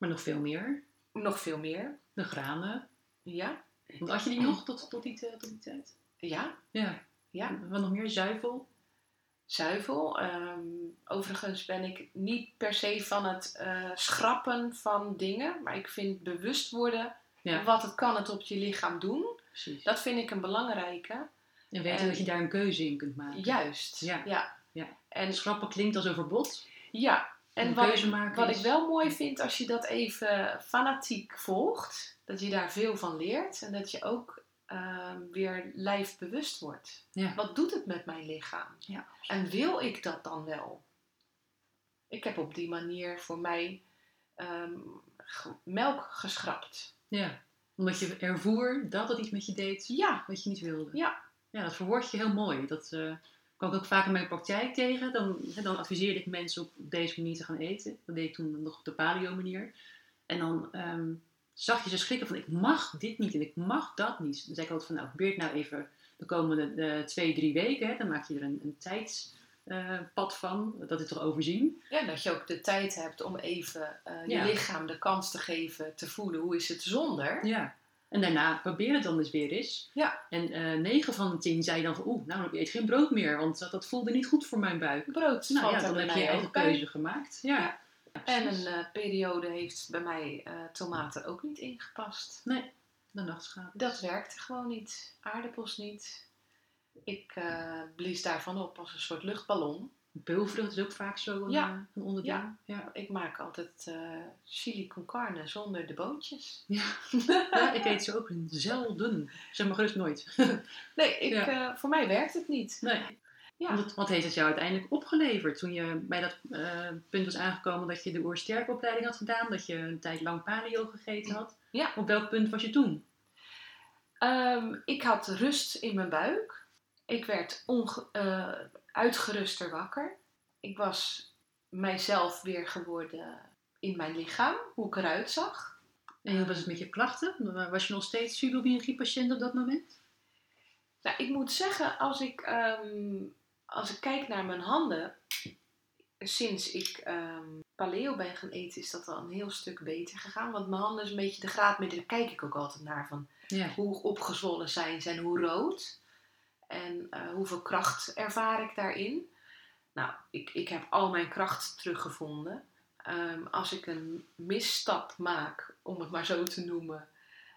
B: Maar nog veel meer.
C: Nog veel meer.
B: De granen.
C: Ja,
B: Want had je die nog tot, tot, die, t- tot die tijd?
C: ja,
B: Ja.
C: ja.
B: Wat nog meer? Zuivel?
C: zuivel. Ehm, overigens ben ik niet per se van het eh, schrappen van dingen, maar ik vind bewust worden
B: Ja,
C: wat het kan het op je lichaam doen.
B: precies.
C: Dat vind ik een belangrijke.
B: En weten
C: en-
B: dat je daar een keuze in kunt maken.
C: Juist.
B: Ja.
C: ja.
B: Ja.
C: En,
B: Schrappen klinkt als een verbod.
C: ja. En wat, ik, wat ik wel mooi vind als je dat even fanatiek volgt, dat je daar veel van leert en dat je ook ehm, weer lijfbewust wordt.
B: Ja.
C: Wat doet het met mijn lichaam?
B: Ja.
C: En wil ik dat dan wel? Ik heb op die manier voor mij ehm, melk geschrapt.
B: Ja. Omdat je ervoer dat het iets met je deed
C: Ja,
B: wat je niet wilde.
C: Ja.
B: Ja, dat verwoord je heel mooi. Dat eh kwam ik ook vaak in mijn praktijk tegen. Dan, hè, dan adviseerde ik mensen op deze manier te gaan eten. Dat deed ik toen nog op de paleo manier. En dan ehm, zag je ze schrikken van ik mag dit niet en ik mag dat niet. Dan zei ik altijd van nou probeer het nou even de komende eh, twee, drie weken. Hè, dan maak je er een, een tijdspad van. Dat is toch overzien.
C: ja, dat je ook de tijd hebt om even eh, je
B: Ja.
C: lichaam de kans te geven te voelen hoe is het zonder.
B: Ja. En daarna probeer het dan dus weer eens.
C: Ja.
B: En eh 9 van de 10 zei dan van oeh, nou ik eet geen brood meer. Want dat, dat voelde niet goed voor mijn buik.
C: Brood
B: Nou ja, dan heb je je
C: mij
B: eigen
C: bij.
B: keuze gemaakt. Ja.
C: En een eh, periode heeft bij mij eh, tomaten ook niet ingepast.
B: Nee, de nachtschade.
C: Dat werkte gewoon niet. Aardappels niet. Ik blies daarvan op als een soort luchtballon.
B: Peulvrucht is ook vaak zo een,
C: Ja.
B: eh, een onderdeel.
C: Ja.
B: Ja.
C: Ik maak altijd eh, chili con carne zonder de boontjes.
B: Ja. [laughs] Ja, ik eet ze ook zelden. Zeg maar gerust nooit. [laughs]
C: Nee, ik, eh, voor mij werkt het niet.
B: Nee. Wat, wat heeft het jou uiteindelijk opgeleverd toen je bij dat punt was aangekomen dat je de oersterkopleiding had gedaan, dat je een tijd lang paleo gegeten had?
C: Ja.
B: Op welk punt was je toen?
C: Ehm, ik had rust in mijn buik. Ik werd onge- uitgeruster wakker. Ik was mijzelf weer geworden in mijn lichaam, hoe ik eruit zag.
B: En hoe was het met je klachten? Was je nog steeds fibromyalgie-patiënt op dat moment?
C: Nou, ik moet zeggen, als ik, ehm, als ik kijk naar mijn handen, sinds ik ehm, paleo ben gaan eten, is dat al een heel stuk beter gegaan. Want mijn handen is een beetje de graadmeter, daar kijk ik ook altijd naar van
B: Ja.
C: hoe opgezwollen zijn ze en hoe rood. En eh, hoeveel kracht ervaar ik daarin. Nou, ik, ik heb al mijn kracht teruggevonden. Ehm, als ik een misstap maak, om het maar zo te noemen,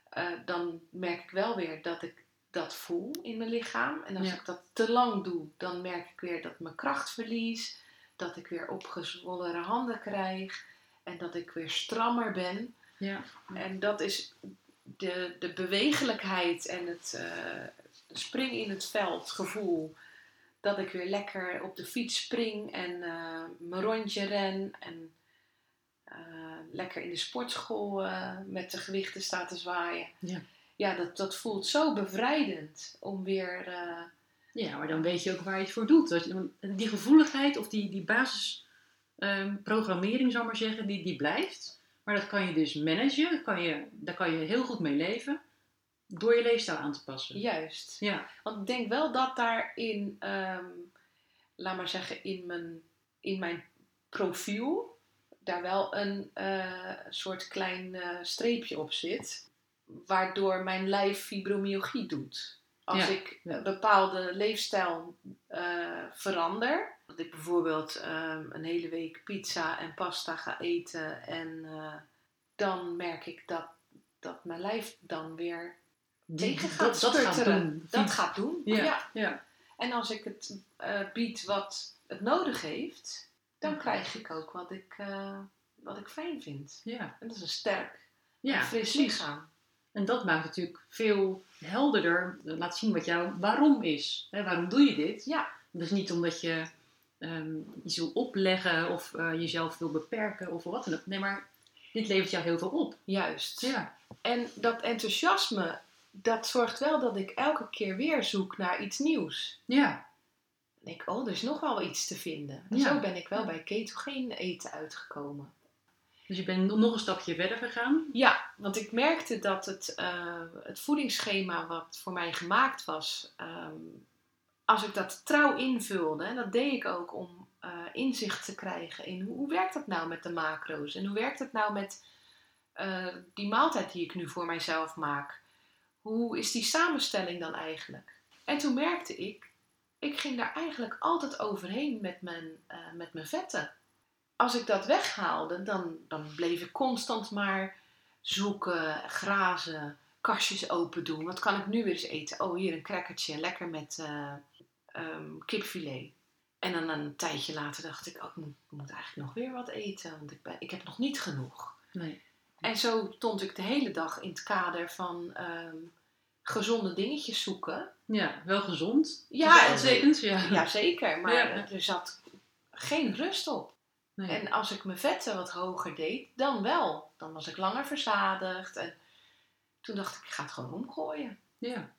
C: eh, dan merk ik wel weer dat ik dat voel in mijn lichaam. En als
B: Ja.
C: ik dat te lang doe, dan merk ik weer dat ik mijn kracht verlies. Dat ik weer opgezwollen handen krijg. En dat ik weer strammer ben.
B: Ja.
C: En dat is de, de bewegelijkheid en het eh, springen in het veld gevoel. Dat ik weer lekker op de fiets spring en eh, mijn rondje ren. En eh, lekker in de sportschool eh, met de gewichten sta te zwaaien.
B: Ja.
C: Ja, dat, dat voelt zo bevrijdend om weer...
B: Ja, maar dan weet je ook waar je het voor doet. Die gevoeligheid of die, die basisprogrammering, zou ik maar zeggen, die, die blijft. Maar dat kan je dus managen, dat kan je, daar kan je heel goed mee leven, door je leefstijl aan te passen.
C: juist.
B: Ja,
C: Want ik denk wel dat daarin, ehm laat maar zeggen, in mijn, in mijn profiel, daar wel een eh, soort klein eh, streepje op zit, waardoor mijn lijf fibromyalgie doet. Als
B: Ja,
C: ik een bepaalde leefstijl eh, verander, dat ik bijvoorbeeld ehm, een hele week pizza en pasta ga eten en dan merk ik dat, dat mijn lijf dan weer tegen gaat
B: dat, dat gaat doen.
C: dat gaat doen.
B: Ja,
C: ja.
B: ja.
C: En als ik het eh, bied wat het nodig heeft, dan krijg ik ook wat ik, eh, wat ik fijn vind.
B: ja.
C: En dat is een sterk
B: ja
C: en fris
B: precies.
C: lichaam.
B: En dat maakt natuurlijk veel helderder, laat zien wat jouw waarom is. Hè, waarom doe je dit?
C: Ja,
B: Dus niet omdat je ehm, iets wil opleggen of eh, jezelf wil beperken of wat dan ook. Nee, maar dit levert jou heel veel op.
C: juist.
B: Ja,
C: En dat enthousiasme, dat zorgt wel dat ik elke keer weer zoek naar iets nieuws.
B: ja,
C: Dan denk ik, oh, er is nog wel iets te vinden. En
B: Ja.
C: zo ben ik wel bij ketogeen eten uitgekomen.
B: dus je bent nog een stapje verder gegaan.
C: Ja, want ik merkte dat het, eh, het voedingsschema wat voor mij gemaakt was, ehm, als ik dat trouw invulde, en dat deed ik ook om eh, inzicht te krijgen in hoe, hoe werkt dat nou met de macro's en hoe werkt het nou met eh, die maaltijd die ik nu voor mijzelf maak. Hoe is die samenstelling dan eigenlijk? En toen merkte ik, ik ging daar eigenlijk altijd overheen met mijn, eh, met mijn vetten als ik dat weghaalde, dan, dan bleef ik constant maar zoeken, grazen, kastjes open doen. Wat kan ik nu weer eens eten? Oh, hier een crackertje, lekker met ehm, kipfilet. En dan een tijdje later dacht ik, oh, ik moet, moet eigenlijk nog weer wat eten, want ik, ben, ik heb nog niet genoeg.
B: Nee.
C: En zo stond ik de hele dag in het kader van ehm, gezonde dingetjes zoeken.
B: Ja, wel gezond.
C: Ja,
B: en zeker. Ja.
C: Ja, zeker, maar
B: Ja.
C: er zat geen rust op.
B: Nee.
C: En als ik mijn vetten wat hoger deed, dan wel. Dan was ik langer verzadigd. En toen dacht ik, ik ga het gewoon omgooien.
B: ja.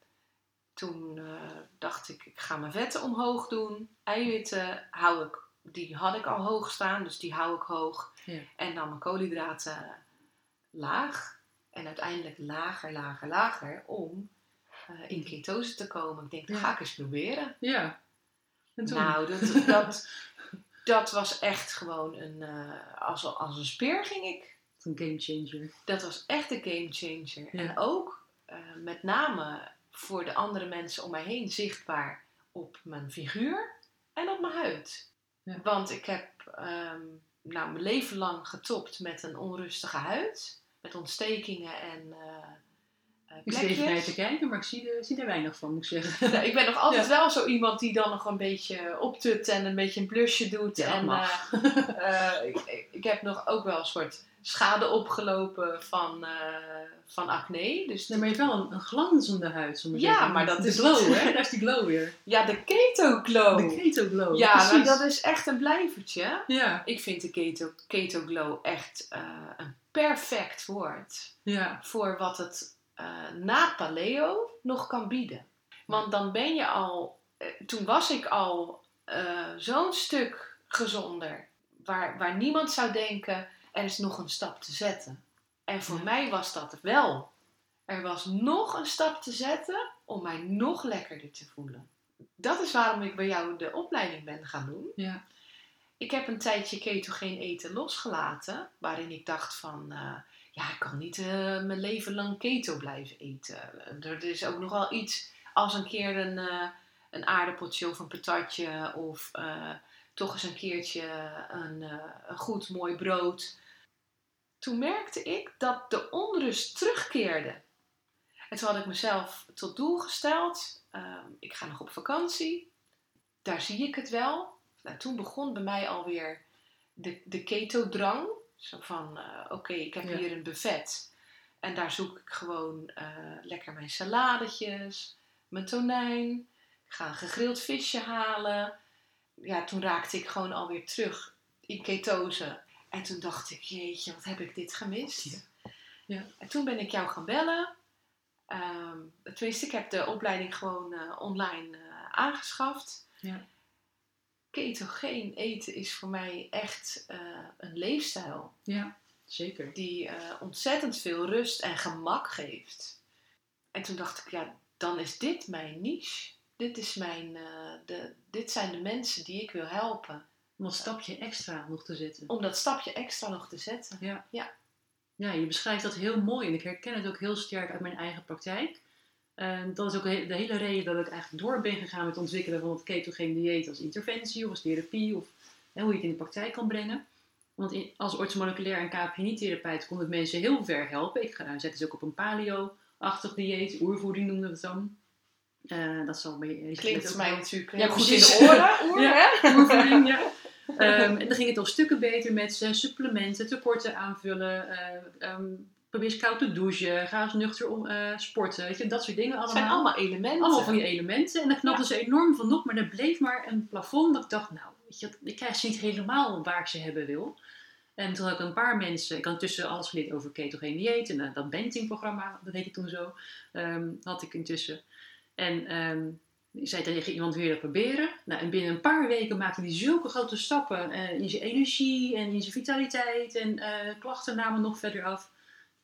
C: Toen eh, dacht ik, ik ga mijn vetten omhoog doen. Eiwitten hou ik, die had ik al hoog staan, dus die hou ik hoog.
B: Ja.
C: En dan mijn koolhydraten laag. En uiteindelijk lager, lager, lager om eh, in ketose te komen. Ik denk, dat ga ik eens proberen.
B: ja. En toen?
C: Nou, dat, dat, dat was echt gewoon een. eh, als, als een speer ging ik.
B: een game changer.
C: Dat was echt een game changer.
B: Ja.
C: En ook eh, met name voor de andere mensen om mij heen zichtbaar op mijn figuur en op mijn huid.
B: Ja.
C: Want ik heb ehm, nou, mijn leven lang getopt met een onrustige huid. Met ontstekingen en eh, eh,
B: Ik zit even naar te kijken, maar ik zie er, zie er weinig van, moet ik zeggen.
C: Nou, ik ben nog altijd
B: Ja.
C: wel zo iemand die dan nog een beetje optut en een beetje een blusje doet.
B: Ja,
C: en
B: mag.
C: eh, ik, ik- heb nog ook wel een soort schade opgelopen van, van acne. Dus
B: Nee, maar je hebt wel een, een glanzende huid, we
C: Ja,
B: zeggen.
C: maar dat
B: de
C: is-
B: glow, hè? Daar is die glow weer.
C: ja, de keto glow.
B: De keto glow.
C: ja, nou, dat is echt een blijvertje.
B: Ja,
C: Ik vind de keto, keto glow echt een perfect woord
B: ja,
C: voor wat het eh, na paleo nog kan bieden. Want dan ben je al, eh, toen was ik al eh, zo'n stuk gezonder, waar, waar niemand zou denken, er is nog een stap te zetten. En voor
B: Ja.
C: mij was dat wel. Er was nog een stap te zetten om mij nog lekkerder te voelen. Dat is waarom ik bij jou de opleiding ben gaan doen.
B: Ja.
C: Ik heb een tijdje ketogeen eten losgelaten, waarin ik dacht van, eh, ja, ik kan niet eh, mijn leven lang keto blijven eten. Er is ook nog wel iets als een keer een, eh, een aardappeltje of een patatje of toch eens een keertje een, een goed mooi brood. Toen merkte ik dat de onrust terugkeerde. En toen had ik mezelf tot doel gesteld, ehm, ik ga nog op vakantie, daar zie ik het wel. Nou, toen begon bij mij alweer de, de keto-drang. Zo van, eh, oké, ik heb
B: Ja.
C: hier een buffet. En daar zoek ik gewoon eh, lekker mijn saladetjes, mijn tonijn. Ik ga een gegrild visje halen. Ja, toen raakte ik gewoon alweer terug in ketose. En toen dacht ik, jeetje, wat heb ik dit gemist.
B: Ja. Ja.
C: En toen ben ik jou gaan bellen. Ehm tenminste, ik heb de opleiding gewoon eh, online aangeschaft.
B: Ja.
C: Ketogeen eten is voor mij echt eh, een leefstijl
B: Ja, zeker.
C: die eh, ontzettend veel rust en gemak geeft. En toen dacht ik, ja, dan is dit mijn niche. Dit, is mijn, eh, de, dit zijn de mensen die ik wil helpen.
B: Om een stapje extra nog te zetten.
C: Om dat stapje extra nog te zetten.
B: Ja.
C: Ja.
B: Ja, je beschrijft dat heel mooi en ik herken het ook heel sterk uit mijn eigen praktijk. En dat is ook de hele reden dat ik eigenlijk door ben gegaan met het ontwikkelen van het ketogeen dieet als interventie of als therapie of hoe je het in de praktijk kan brengen. Want in- als orthomoleculair en KPNI-therapeut kon ik mensen heel ver helpen. Ik ga, zet dus ook op een paleo-achtig dieet, oervoeding noemden we het dan. Eh, dat zal je
C: Klinkt mij natuurlijk
B: Ja,
C: goed in de oren. [laughs] Oer,
B: Ja.
C: hè?
B: oervoeding, ja. [laughs] Ehm, en dan ging het al stukken beter met eh, supplementen, tekorten aanvullen. eh, ehm, probeer eens koud te douchen. Ga eens nuchter om, eh, sporten. Weet je, dat soort dingen
C: Het
B: allemaal.
C: zijn allemaal elementen.
B: Allemaal van die elementen. En dan knapten ze enorm van op. Maar er bleef maar een plafond. Dat ik dacht, nou, weet je, ik krijg ze niet helemaal waar ik ze hebben wil. En toen had ik een paar mensen, ik had intussen alles geleerd over ketogeen dieet en eh, dat Benting-programma, dat heette toen zo, ehm, had ik intussen. En ehm, ik zei tegen iemand, wil je dat proberen? Nou, en binnen een paar weken maakte hij zulke grote stappen eh, in zijn energie en in zijn vitaliteit en klachten namen nog verder af.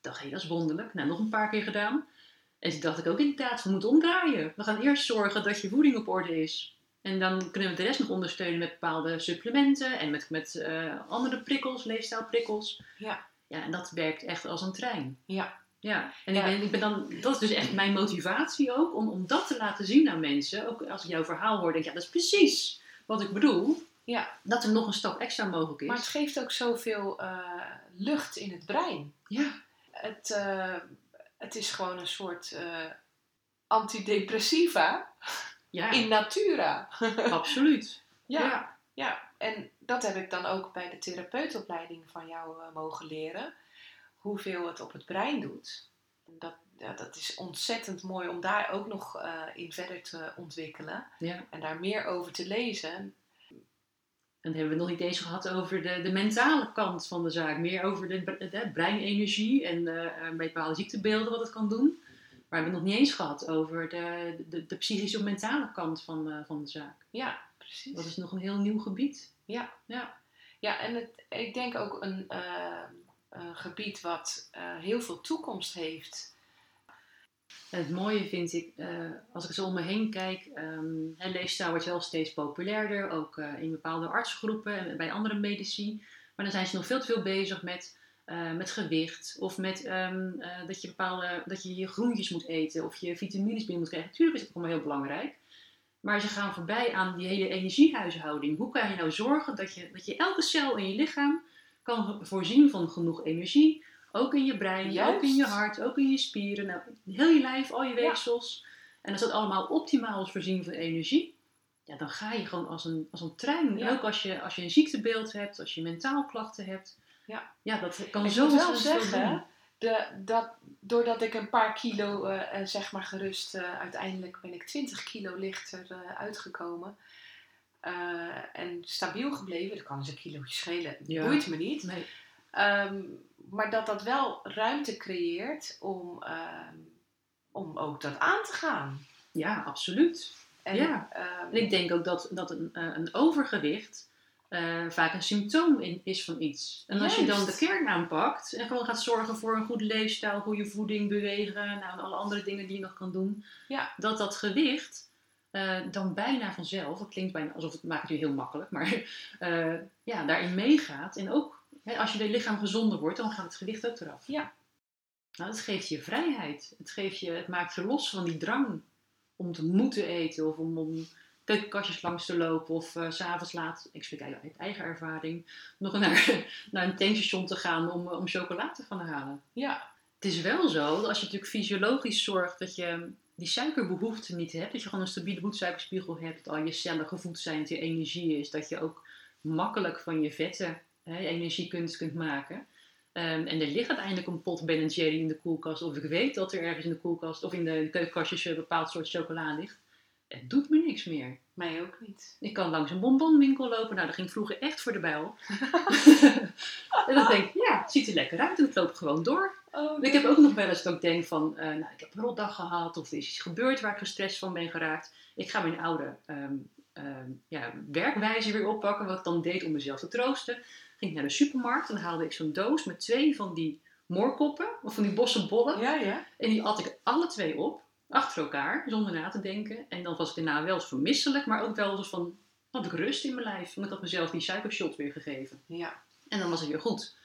B: Dacht, hé, dat is wonderlijk. Nou, nog een paar keer gedaan. En toen dacht ik ook inderdaad, we moeten omdraaien. We gaan eerst zorgen dat je voeding op orde is. En dan kunnen we de rest nog ondersteunen met bepaalde supplementen en met, met eh, andere prikkels, leefstijlprikkels.
C: Ja.
B: Ja, en dat werkt echt als een trein.
C: Ja.
B: Ja, en
C: Ja.
B: Ik, ben, ik ben dan, dat is dus echt mijn motivatie ook, om, om dat te laten zien aan mensen. Ook als ik jouw verhaal hoor, denk ik, ja, dat is precies wat ik bedoel.
C: Ja.
B: Dat er nog een stap extra mogelijk is.
C: Maar het geeft ook zoveel eh, lucht in het brein.
B: Ja,
C: Het, eh, het is gewoon een soort eh, antidepressiva [laughs]
B: ja
C: in natura. [laughs]
B: absoluut.
C: Ja.
B: Ja.
C: ja, en dat heb ik dan ook bij de therapeutopleiding van jou eh, mogen leren. Hoeveel het op het brein doet. Dat, ja, dat is ontzettend mooi om daar ook nog in verder te ontwikkelen.
B: ja.
C: En daar meer over te lezen.
B: En dan hebben we het nog niet eens gehad over de, de mentale kant van de zaak. Meer over de, bre- de breinenergie en bij bepaalde ziektebeelden wat het kan doen. Maar we hebben het nog niet eens gehad over de, de, de psychische of mentale kant van, eh, van de zaak.
C: Ja, precies.
B: Dat is nog een heel nieuw gebied.
C: Ja.
B: Ja.
C: Ja, en het, ik denk ook een, gebied wat heel veel toekomst heeft.
B: Het mooie vind ik, eh, als ik zo om me heen kijk, hè, leefstijl wordt wel steeds populairder, ook eh, in bepaalde artsgroepen en bij andere medici. Maar dan zijn ze nog veel te veel bezig met, eh, met gewicht of met ehm, eh, dat, je bepaalde, dat je je groentjes moet eten of je vitamines binnen moet krijgen. Natuurlijk is dat allemaal heel belangrijk. Maar ze gaan voorbij aan die hele energiehuishouding. Hoe kan je nou zorgen dat je, dat je elke cel in je lichaam kan voorzien van genoeg energie? Ook in je brein,
C: Juist.
B: ook in je hart, ook in je spieren. Nou, heel je lijf, al je weefsels. En als dat allemaal optimaal is voorzien van energie, ja, dan ga je gewoon als een, als een trein.
C: Ja.
B: Ook als je, als je een ziektebeeld hebt, als je mentaal klachten hebt.
C: Ja.
B: ja dat kan
C: Ik
B: zo
C: moet wel zeggen, de, dat, doordat ik een paar kilo, eh, eh, zeg maar gerust, eh, uiteindelijk ben ik 20 kilo lichter uitgekomen. En stabiel gebleven, dat kan eens een kilootje schelen,
B: Ja.
C: boeit me niet.
B: Nee.
C: Ehm, maar dat dat wel ruimte creëert om ehm, om ook dat aan te gaan.
B: Ja, absoluut.
C: En,
B: Ja.
C: ehm,
B: En ik denk ook dat, dat een, eh, een overgewicht eh, vaak een symptoom in, is van iets. En als je dan de kern aanpakt en gewoon gaat zorgen voor een goede leefstijl, goede voeding, bewegen, nou, en alle andere dingen die je nog kan doen,
C: Ja.
B: dat dat gewicht eh, dan bijna vanzelf, het klinkt bijna alsof het maakt het je heel makkelijk, maar [laughs] ja, daarin meegaat. En ook als je lichaam gezonder wordt, dan gaat het gewicht ook eraf.
C: Ja.
B: Nou, het geeft je vrijheid. Het, geeft je, het maakt je los van die drang om te moeten eten of om, om keukenkastjes langs te lopen of s s'avonds laat, ik spreek uit uit eigen ervaring, nog naar, [laughs] naar een tankstation te gaan om, om chocola te gaan halen.
C: ja,
B: Het is wel zo dat als je natuurlijk fysiologisch zorgt dat je die suikerbehoefte niet hebt, dat je gewoon een stabiele bloedsuikerspiegel hebt, dat al je cellen gevoed zijn, dat je energie is, dat je ook makkelijk van je vetten hè, energie kunt, kunt maken. Ehm, en er ligt uiteindelijk een pot Ben Jerry in de koelkast, of ik weet dat er ergens in de koelkast of in de keukenkastjes een bepaald soort chocola ligt. Het doet me niks meer.
C: mij ook niet.
B: Ik kan langs een bonbonwinkel lopen. Nou, dat ging vroeger echt voor de bijl. [laughs] en dan denk ik, ja, het ziet er lekker uit. En het loopt gewoon door.
C: Oh,
B: Ik heb ook nog wel eens dat ik denk van, eh, nou, ik heb een rotdag gehad. Of er is iets gebeurd waar ik gestrest van ben geraakt. Ik ga mijn oude ehm, ehm, ja, werkwijze weer oppakken. Wat ik dan deed om mezelf te troosten. Ging ik naar de supermarkt. En dan haalde ik zo'n doos met twee van die moorkoppen. Of van die bosse bollen.
C: Ja, ja.
B: En die at ik alle twee op, achter elkaar, zonder na te denken. En dan was ik daarna wel eens vermisselijk, maar ook wel eens van, had ik rust in mijn lijf. Want ik had mezelf die suikershot weer gegeven.
C: Ja,
B: En dan was het weer goed.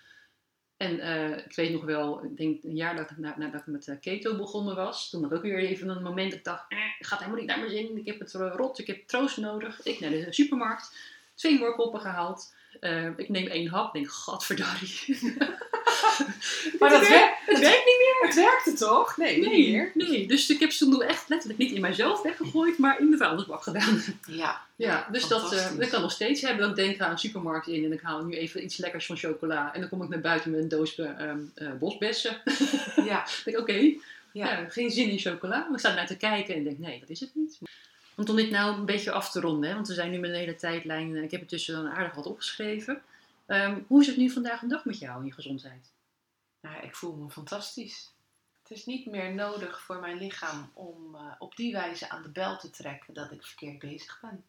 B: En eh, ik weet nog wel, ik denk een jaar nadat, na- nadat ik met eh, keto begonnen was, toen had ik ook weer even een moment dat ik dacht, eh, gaat helemaal niet naar mijn zin, ik heb het eh, rot, ik heb troost nodig. Ik naar de supermarkt, twee moorkoppen gehaald. Eh, ik neem één hap, denk, gadverdarrie. [laughs]
C: Maar dat werkt-
B: het werkt niet meer.
C: het werkte toch? Nee, niet meer.
B: nee, dus ik heb ze toen echt letterlijk niet in mijzelf weggegooid, maar in de vuilnisbak gedaan.
C: Ja,
B: Ja, dus dat, dat kan nog steeds hebben. Ik denk, ik ga een supermarkt in en ik haal nu even iets lekkers van chocola. En dan kom ik naar buiten met een doos eh, ehm, eh, bosbessen.
C: ja, [laughs]
B: ik denk, oké,
C: ja.
B: ja, geen zin in chocola. Maar ik sta naar te kijken en denk, nee, dat is het niet. Want om dit nou een beetje af te ronden, hè, want we zijn nu met een hele tijdlijn. eh, Ik heb er tussen dan aardig wat opgeschreven. Ehm, hoe is het nu vandaag een dag met jou en je gezondheid?
C: Nou, ik voel me fantastisch. Het is niet meer nodig voor mijn lichaam om eh, op die wijze aan de bel te trekken dat ik verkeerd bezig ben.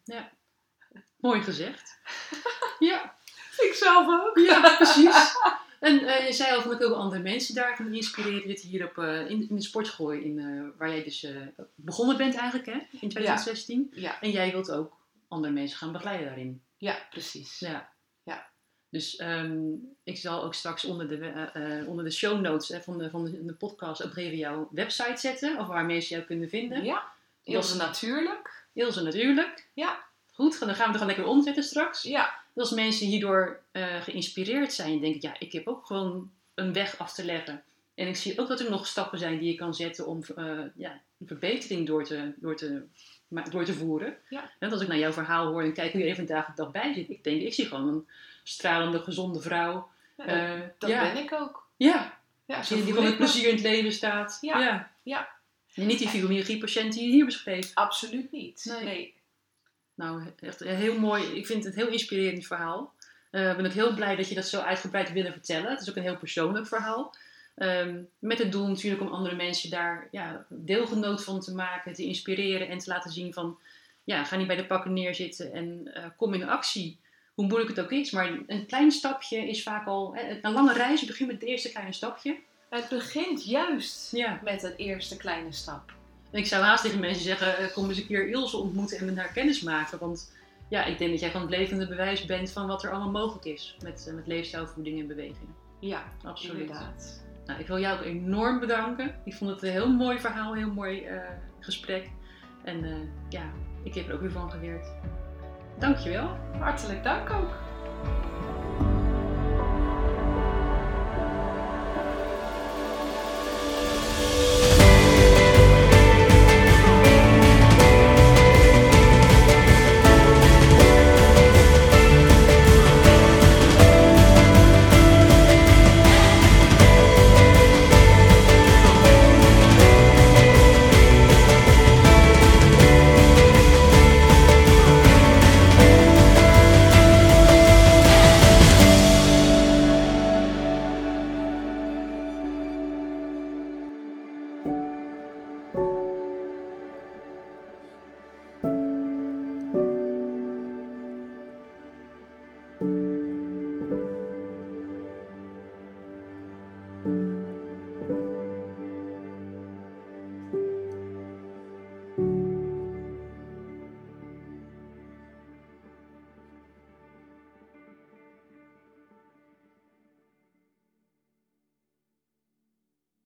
B: Mooi gezegd. [laughs] ja,
C: Ik zelf ook.
B: Ja, precies. [laughs] En eh, je zei al van ik ook andere mensen daar kan inspireren. Zit hier op, eh, in, in de sportgooi, in, eh, waar jij dus begonnen bent eigenlijk hè, in 2016.
C: Ja,
B: En jij wilt ook andere mensen gaan begeleiden daarin.
C: ja precies.
B: Ja.
C: Ja.
B: Dus ehm, ik zal ook straks onder de, onder de show notes eh, van, de, van de, de podcast ook even jouw website zetten. Of waar mensen jou kunnen vinden.
C: Ja, Ilse natuurlijk.
B: Ilse natuurlijk.
C: Ja.
B: Goed, dan gaan we er gewoon lekker omzetten straks.
C: Ja,
B: Dat als mensen hierdoor eh, geïnspireerd zijn en denken, ja, ik heb ook gewoon een weg af te leggen. En ik zie ook dat er nog stappen zijn die je kan zetten om eh, ja, een verbetering door te, door te, door te voeren.
C: Ja.
B: En als ik naar jouw verhaal hoor en kijk hoe je er vandaag de dag bij zit, ik denk, ik zie gewoon een stralende, gezonde vrouw.
C: ja,
B: Eh,
C: dat
B: ja.
C: ben ik ook.
B: Ja,
C: Ja,
B: die, gewoon
C: me.
B: plezier in het leven staat.
C: Ja. Ja.
B: En niet die fibromyalgie-patiënt die je hier beschreef.
C: Absoluut niet.
B: Nee.
C: nee.
B: Nou, echt heel mooi. Ik vind het een heel inspirerend verhaal. Eh, Ik ben ook heel blij dat je dat zo uitgebreid willen vertellen. Het is ook een heel persoonlijk verhaal. Ehm, met het doel natuurlijk om andere mensen daar ja, deelgenoot van te maken, te inspireren en te laten zien van, ja, ga niet bij de pakken neerzitten en eh, kom in actie. Hoe moeilijk het ook is, maar een klein stapje is vaak al, een lange reis begint met het eerste kleine stapje.
C: Het begint juist
B: Ja.
C: met het eerste kleine stap.
B: En ik zou haast tegen mensen zeggen, eh, kom eens een keer Ilse ontmoeten en met haar kennis maken. Want ja, ik denk dat jij gewoon het levende bewijs bent van wat er allemaal mogelijk is met, eh, met leefstijl, voeding en beweging.
C: Ja,
B: Absoluut.
C: inderdaad.
B: Nou, ik wil jou ook enorm bedanken. Ik vond het een heel mooi verhaal, een heel mooi eh, gesprek. En ja, ik heb er ook weer van geleerd. Dankjewel.
C: Hartelijk dank ook.